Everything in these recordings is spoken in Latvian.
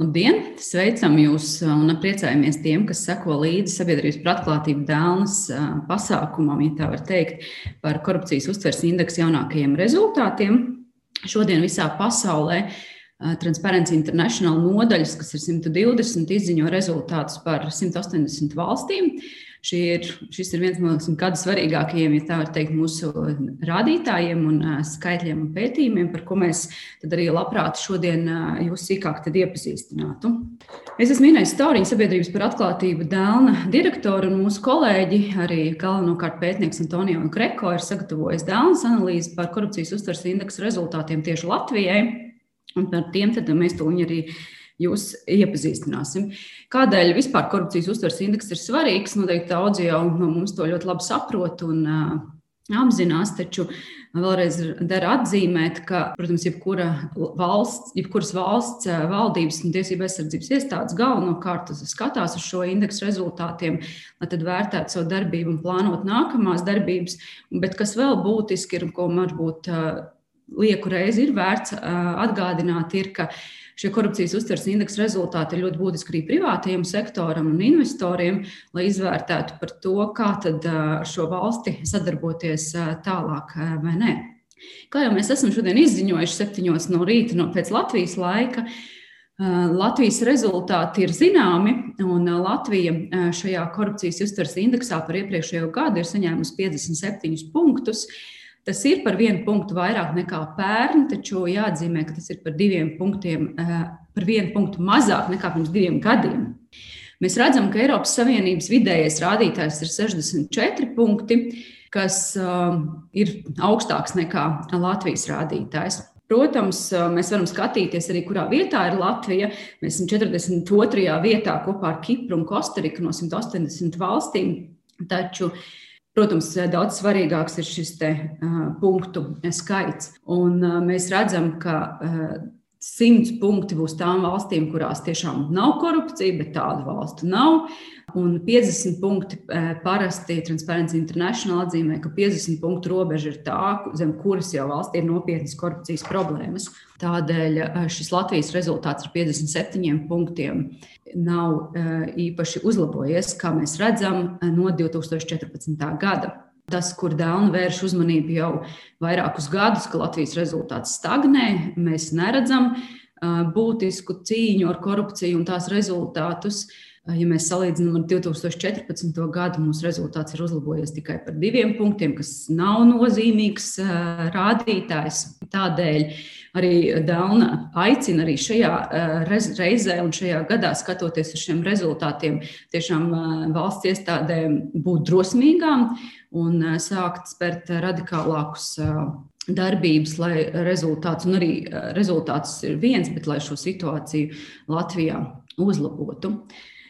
Labdien! Sveicam jūs un priecājamies tiem, kas seko līdzi sabiedrības pratklātību dēlnes pasākumam, ja tā var teikt, par korupcijas uztveres indeksa jaunākajiem rezultātiem. Šodien visā pasaulē Transparency International nodaļas, kas ir 120, izziņo rezultātus par 180 valstīm. Ir, šis ir viens no gada svarīgākajiem, ja tā var teikt, mūsu rādītājiem un skaitļiem un pētījumiem, par ko mēs arī labprāt šodien jūs sīkāk iepazīstinātu. Es esmu minējis Tauriņu sabiedrības par atklātību Dēlna direktoru un mūsu kolēģi, arī galvenokārt pētnieks Antonio Kreko, ir sagatavojis Dēlnas analīzi par korupcijas uztveres indeksu rezultātiem tieši Latvijai. Un par tiem mēs to arī jūs iepazīstināsim. Kādēļ vispār korupcijas uztveres indeks ir svarīgs? Noteikti daudzi jau no mums to ļoti labi saprot un uh, apzinās, taču vēlreiz der atzīmēt, ka, protams, jebkura valsts, jebkuras valsts valdības un tiesība aizsardzības iestādes galvenokārt skatās uz šo indeksu rezultātiem, lai tad vērtētu savu darbību un plānot nākamās darbības. Bet kas vēl būtiski ir, ko varbūt lieku reizi ir vērts atgādināt, ir, ka Šie korupcijas uztveres indeksa rezultāti ir ļoti būtiski arī privātajam sektoram un investoriem, lai izvērtētu par to, kā tad šo valsti sadarboties tālāk vai nē. Kā jau mēs esam šodien izziņojuši septiņos no rīta no pēc Latvijas laika, Latvijas rezultāti ir zināmi, un Latvija šajā korupcijas uztveres indeksā par iepriekšējo gadu ir saņēmusi 57 punktus. Tas ir par vienu punktu vairāk nekā pērn, taču jāatzīmē, ka tas ir par diviem punktiem, eh, par vienu punktu mazāk nekā pirms diviem gadiem. Mēs redzam, ka Eiropas Savienības vidējais rādītājs ir 64 punkti, kas uh, ir augstāks nekā Latvijas rādītājs. Protams, eh, mēs varam skatīties arī, kurā vietā ir Latvija. Mēs esam 42. vietā kopā ar Kipru un Kostariku no 180 valstīm. Taču Protams, daudz svarīgāks ir šis te, uh, punktu skaits. Un, uh, mēs redzam, ka uh, 100 punkti būs tām valstīm, kurās tiešām nav korupcija, bet tādu valstu nav. Un 50 punkti parasti Transparency International atzīmē, ka 50 punktu robeža ir tā, zem kuras jau valstī ir nopietnas korupcijas problēmas. Tādēļ šis Latvijas rezultāts ar 57 punktiem nav īpaši uzlabojies, kā mēs redzam, no 2014. gada. Tas, kur Dēlna vērš uzmanību jau vairākus gadus, ka Latvijas rezultāts stagnē, mēs neredzam būtisku cīņu ar korupciju un tās rezultātus. Ja mēs salīdzinām ar 2014. gadu, mūsu rezultāts ir uzlabojies tikai par diviem punktiem, kas nav nozīmīgs rādītājs. Tādēļ arī Dāna aicina arī šajā reizē un šajā gadā, skatoties uz šiem rezultātiem, tiešām valsts iestādēm būt drosmīgām un sākt spērt radikālākus darbības, lai rezultāts, un arī rezultāts ir viens, bet lai šo situāciju Latvijā uzlabotu.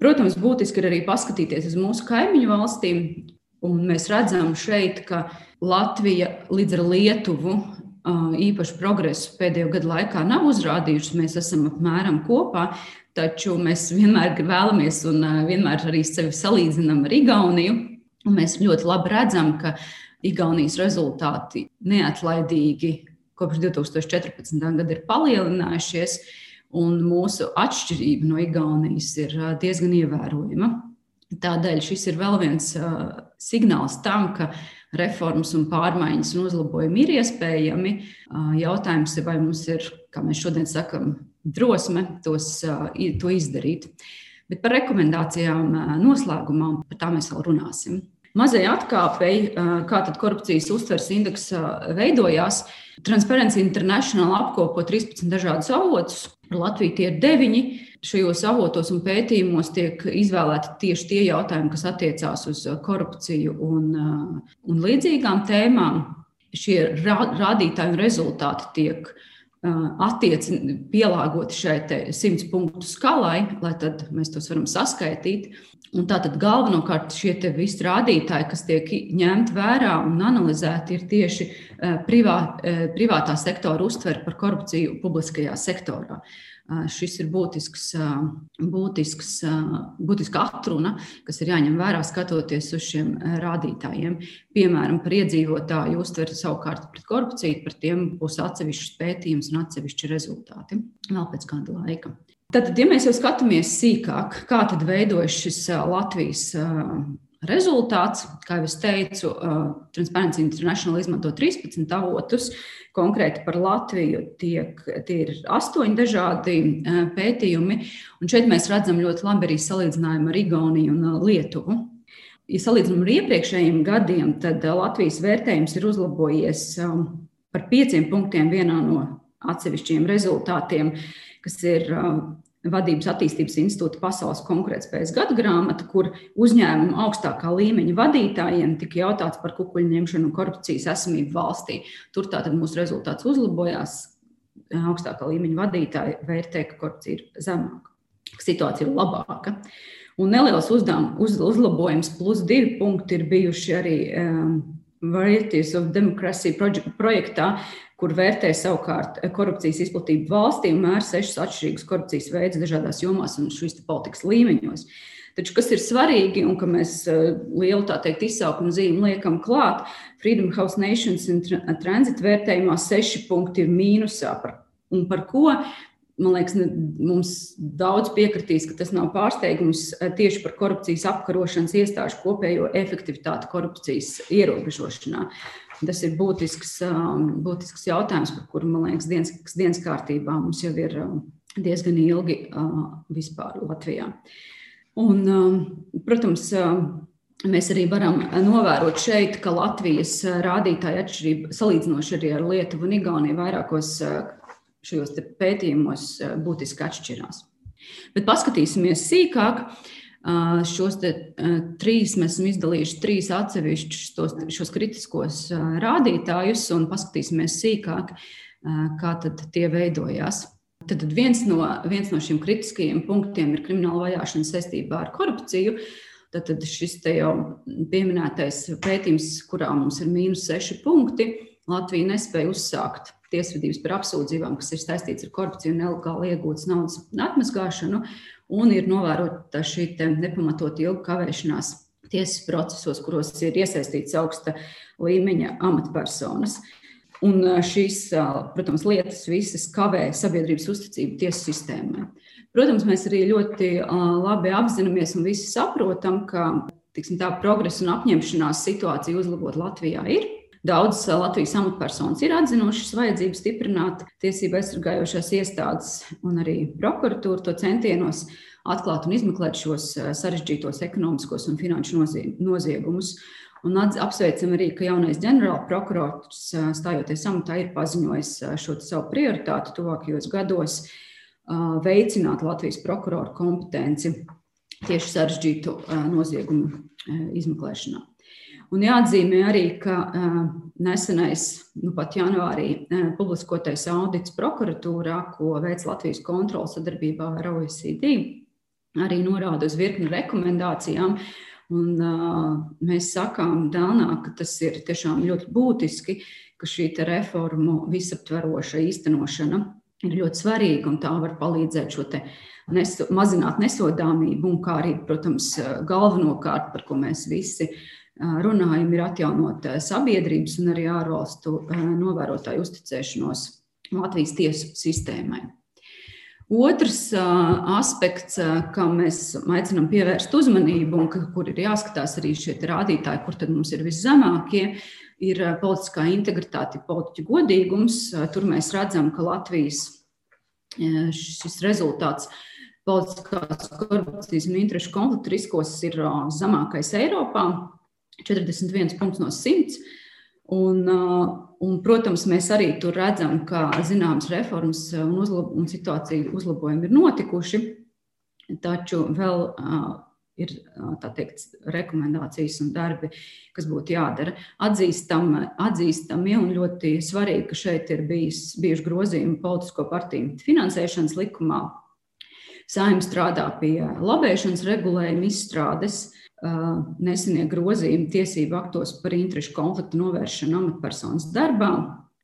Protams, būtiski ir arī paskatīties uz mūsu kaimiņu valstīm, un mēs redzam šeit, ka Latvija līdz ar Lietuvu īpašu progresu pēdējo gadu laikā nav uzrādījuši. Mēs esam apmēram kopā, taču mēs vienmēr vēlamies un vienmēr arī sevi salīdzinām ar Igauniju. Un mēs ļoti labi redzam, ka Igaunijas rezultāti neatlaidīgi kopš 2014. gada ir palielinājušies un mūsu atšķirība no Igaunijas ir diezgan ievērojama. Tādēļ šis ir vēl viens signāls tam, ka reformas un pārmaiņas un uzlabojumi ir iespējami. Jautājums ir, vai mums ir, kā mēs šodien sakam, drosme tos, to izdarīt. Bet par rekomendācijām noslēgumā par tām mēs vēl runāsim. Mazai atkāpei, kā tad korupcijas uztveres indeks veidojās, Transparency International apkopo 13 dažādus avotus. Par Latviju tie ir deviņi. Šajos avotos un pētījumos tiek izvēlēti tieši tie jautājumi, kas attiecās uz korupciju un, un līdzīgām tēmām. Šie rādītāji un rezultāti tiek attieci, pielāgoti šai simts punktu skalai, lai tad mēs tos varam saskaitīt. Un tātad galvenokārt šie visi rādītāji, kas tiek ņemti vērā un analizēti, ir tieši privā, privātā sektora uztvere par korupciju publiskajā sektorā. Šis ir būtisks, būtisks, būtiska atruna, kas ir jāņem vērā skatoties uz šiem rādītājiem. Piemēram, par iedzīvotāju uztveri savukārt pret korupciju, par tiem būs atsevišķs pētījums un atsevišķi rezultāti vēl pēc kāda laika. Tad, ja mēs jau skatāmies sīkāk, kā tad veidojas šis Latvijas rezultāts, kā jau es teicu, Transparency International izmanto 13 avotus. Konkrēti par Latviju tiek, tie ir astoņi dažādi pētījumi, un šeit mēs redzam ļoti labi arī salīdzinājumu ar Igauniju un Lietuvu. Ja salīdzinām ar iepriekšējiem gadiem, tad Latvijas vērtējums ir uzlabojies par pieciem punktiem vienā no atsevišķiem rezultātiem, kas ir Vadības attīstības institūta pasaules konkurētspējas gadu grāmata, kur uzņēmumu augstākā līmeņa vadītājiem tika jautāts par kukuļu ņemšanu un korupcijas esamību valstī. Tur tātad mūsu rezultāts uzlabojās. Augstākā līmeņa vadītāji vērtē, ka korupcija ir zemāka, ka situācija ir labāka. Un neliels uzdevums, uz, uzlabojums, plus divi punkti ir bijuši arī um, Varieties of Democracy projektā, kur vērtē savukārt korupcijas izplatību valstī un mēra sešus atšķirīgus korupcijas veidus dažādās jomās un šīs politikas līmeņos. Taču, kas ir svarīgi un ka mēs eh, lielu tā teikt izsaukumu zīmi liekam klāt, Freedom House Nations un Transit vērtējumā seši punkti ir mīnusā. Par, un par ko? Man liekas, mums daudz piekritīs, ka tas nav pārsteigums eh, tieši par korupcijas apkarošanas iestāžu kopējo efektivitāti korupcijas ierobežošanā. Tas ir būtisks, um, būtisks jautājums, par kuru, man liekas, dienas, dienas kārtībā mums jau ir um, diezgan ilgi uh, vispār Latvijā. Un, um, protams, mēs arī varam novērot šeit, ka Latvijas rādītāja atšķirība salīdzinoši arī ar Lietuvu un Igauniju vairākos uh, šajos pētījumos uh, būtiski atšķirās. Bet paskatīsimies sīkāk. Šos trīs mēs esam izdalījuši trīs atsevišķus tos, šos kritiskos rādītājus un paskatīsimies sīkāk, kā tie veidojās. Tad viens no, viens no šiem kritiskajiem punktiem ir krimināla vajāšana saistībā ar korupciju. Tad, tad šis te jau pieminētais pētījums, kurā mums ir mīnus seši punkti, Latvija nespēja uzsākt tiesvedības par apsūdzībām, kas ir saistīts ar korupciju nelegāli iegūtas naudas atmazgāšanu un ir novērota šī nepamatot ilga kavēšanās tiesas procesos, kuros ir iesaistīts augsta līmeņa amatpersonas. Un šīs, protams, lietas visas kavē sabiedrības uzticību tiesu sistēmai. Protams, mēs arī ļoti labi apzināmies un visi saprotam, ka tiksim, tā progresa un apņemšanās situācija uzlabot Latvijā ir. Daudzas Latvijas amatpersonas ir atzinušas vajadzību stiprināt tiesību aizsargājošās iestādes un arī prokuratūru to centienos atklāt un izmeklēt šos eh, sarežģītos ekonomiskos un finanšu noziegumus. Un apsveicam arī, ka jaunais ģenerālprokurors, eh, stājoties amatā, ir paziņojis eh, šo savu prioritāti tuvākajos gados veicināt Latvijas prokuroru kompetenci tieši sarežģītu noziegumu izmeklēšanā. Un jāatzīmē arī, ka nesenais, nu pat janvārī, publiskotais audits prokuratūrā, ko veids Latvijas kontrola sadarbībā ar OECD, arī norāda uz virkni rekomendācijām. Un, uh, mēs sakām, Dānā, ka tas ir tiešām ļoti būtiski, ka šī reformu visaptveroša īstenošana ir ļoti svarīga un tā var palīdzēt šo neso, mazināt nesodāmību un kā arī, protams, galvenokārt, par ko mēs visi uh, runājam, ir atjaunot sabiedrības un arī ārvalstu novērotāju uzticēšanos Latvijas tiesu sistēmai. Otrs aspekts, kam mēs aicinām pievērst uzmanību, un kur ir jāskatās arī šie rādītāji, kur tad mums ir viszemākie, ir politiskā integritāte, politiķa godīgums. Tur mēs redzam, ka Latvijas šis rezultāts politiskās korupcijas un interešu konfliktu riskos ir zemākais Eiropā. 41 punkts no 100. Un, uh, un, protams, mēs arī tur redzam, ka zināmas reformas un, uzlab un situācija uzlabojumi ir notikuši, taču vēl uh, ir uh, teikt, rekomendācijas un darbi, kas būtu jādara. Atzīstam, atzīstami un ļoti svarīgi, ka šeit ir bijis, bijuši grozījumi politisko partiju finansēšanas likumā. Saimnes strādā pie labēšanas regulējuma izstrādes, nesenie grozījumi tiesību aktos par interešu konfliktu novēršanu amatpersonas darbā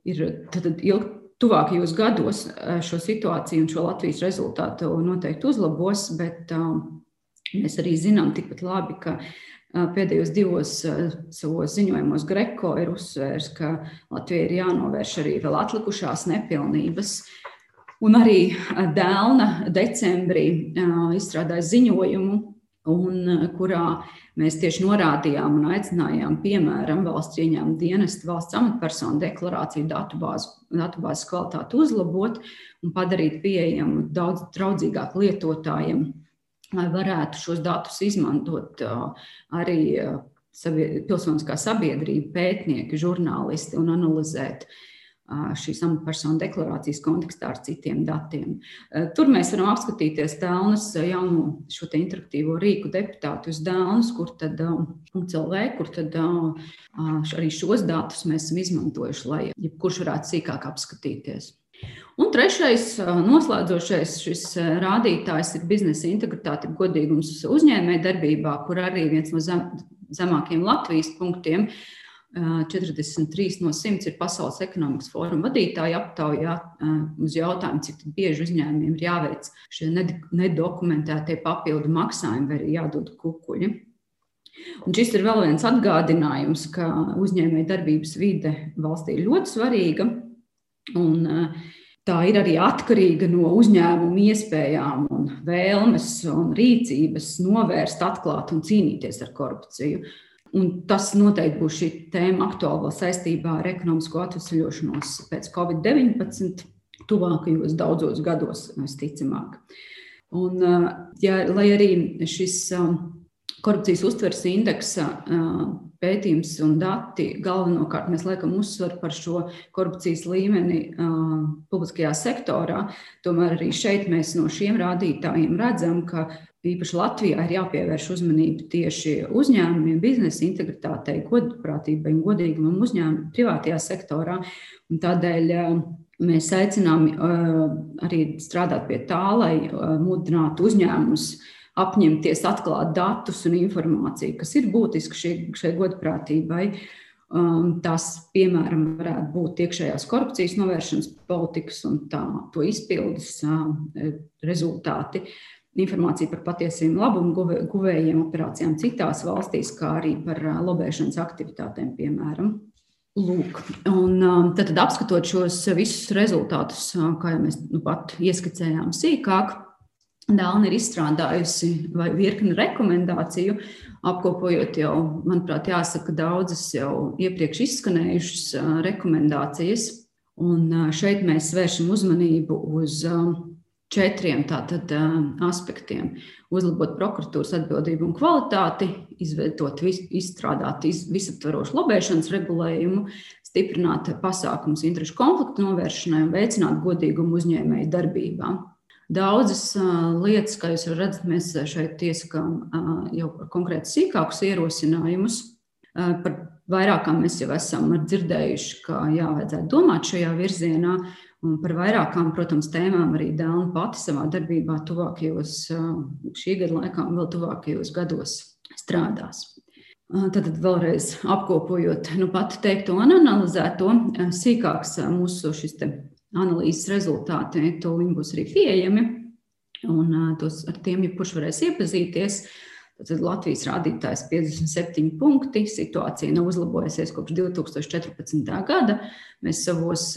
ir ilgi. Tuvākajos gados šo situāciju un šo Latvijas rezultātu noteikti uzlabos, bet mēs arī zinām tikpat labi, ka pēdējos divos savos ziņojumos Greko ir uzsvērs, ka Latvijai ir jānovērš arī vēl atlikušās nepilnības, Un arī Dēlna decembrī izstrādāja ziņojumu, un kurā mēs tieši norādījām un aicinājām, piemēram, valsts ieņēmuma dienestu, valsts amatpersonu deklarāciju datubāzes datubāzes kvalitāti uzlabot un padarīt pieejamu daudz draudzīgāk lietotājiem, lai varētu šos datus izmantot arī pilsoniskā sabiedrība, pētnieki, žurnālisti un analizēt šīs amatpersonu deklarācijas kontekstā ar citiem datiem. Tur mēs varam apskatīties Dēlnes jauno šo te interaktīvo rīku deputātu uz Dēlnes, kur tad CLV, kur tad arī šos datus mēs esam izmantojuši, lai jebkurš varētu sīkāk apskatīties. Un trešais, noslēdzošais šis rādītājs ir biznesa integritāte, godīgums uzņēmē darbībā, kur arī viens no zem, zemākajiem Latvijas punktiem 43 no 100 ir Pasaules ekonomikas fóruma vadītāja aptaujā uz jautājumu, cik bieži uzņēmumiem ir jāveic šie nedokumentētie papildu maksājumi vai jādod kukuļi. Un šis ir vēl viens atgādinājums, ka uzņēmēja darbības vide valstī ir ļoti svarīga. Un, tā ir arī atkarīga no uzņēmuma iespējām un vēlmes un rīcības novērst, atklāt un cīnīties ar korupciju. Un tas noteikti būs šī tēma aktuāla saistībā ar ekonomisko atvesļošanos pēc Covid-19 tuvākajos daudzos gados, visticamāk. Un, ja, lai arī šis korupcijas uztveres indeksa pētījums un dati galvenokārt mēs liekam uzsvaru par šo korupcijas līmeni publiskajā sektorā, tomēr arī šeit mēs no šiem rādītājiem redzam, ka īpaši Latvijā ir jāpievērš uzmanība tieši uzņēmumiem, biznesa integritātei, godprātībai un godīgumam uzņēmumam privātajā sektorā. Un tādēļ mēs aicinām arī strādāt pie tā, lai mudinātu uzņēmumus apņemties atklāt datus un informāciju, kas ir būtiski šai, šai godprātībai. Tas, piemēram, varētu būt iekšējās korupcijas novēršanas politikas un tā, to izpildes rezultāti informācija par patiesiem labumu guvējiem operācijām citās valstīs, kā arī par lobēšanas aktivitātēm, piemēram. Lūk, un tad, tad apskatot šos visus rezultātus, kā jau mēs nu pat ieskicējām sīkāk, Dāna ir izstrādājusi virkni rekomendāciju, apkopojot jau, manuprāt, jāsaka, daudzas jau iepriekš izskanējušas rekomendācijas. Un šeit mēs vēršam uzmanību uz četriem tātad, aspektiem. Uzlabot prokuratūras atbildību un kvalitāti, izveidot, izstrādāt visaptvarošu lobēšanas regulējumu, stiprināt pasākumus interešu konfliktu novēršanai un veicināt godīgumu uzņēmēju darbībā. Daudzas lietas, kā jūs redzat, mēs šeit iesakām jau konkrēti sīkākus ierosinājumus. Par vairākām mēs jau esam dzirdējuši, ka jāvajadzētu domāt šajā virzienā. Un par vairākām, protams, tēmām arī Dēlna pati savā darbībā tuvākajos, šī gada laikā un vēl tuvākajos gados strādās. Tad vēlreiz apkopojot nu, pati teikto un analizēto, sīkāks mūsu šis analīzes rezultāti tūlīt būs arī pieejami. Un tos, ar tiem jebkurš varēs iepazīties. Tad Latvijas rādītājs 57 punkti. Situācija nav uzlabojusies kopš 2014. gada. Mēs savos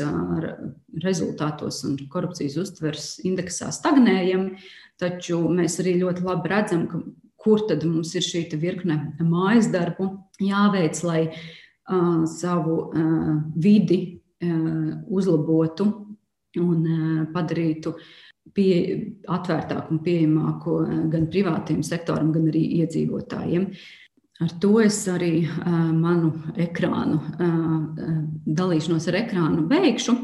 rezultātos un korupcijas uztveres indeksā stagnējam, taču mēs arī ļoti labi redzam, ka, kur tad mums ir šī virkne mājas darbu jāveic, lai uh, savu uh, vidi uh, uzlabotu un padarītu pie, atvērtāku un pieejamāku gan privātiem sektoram, gan arī iedzīvotājiem. Ar to es arī manu ekrānu, dalīšanos ar ekrānu beigšu.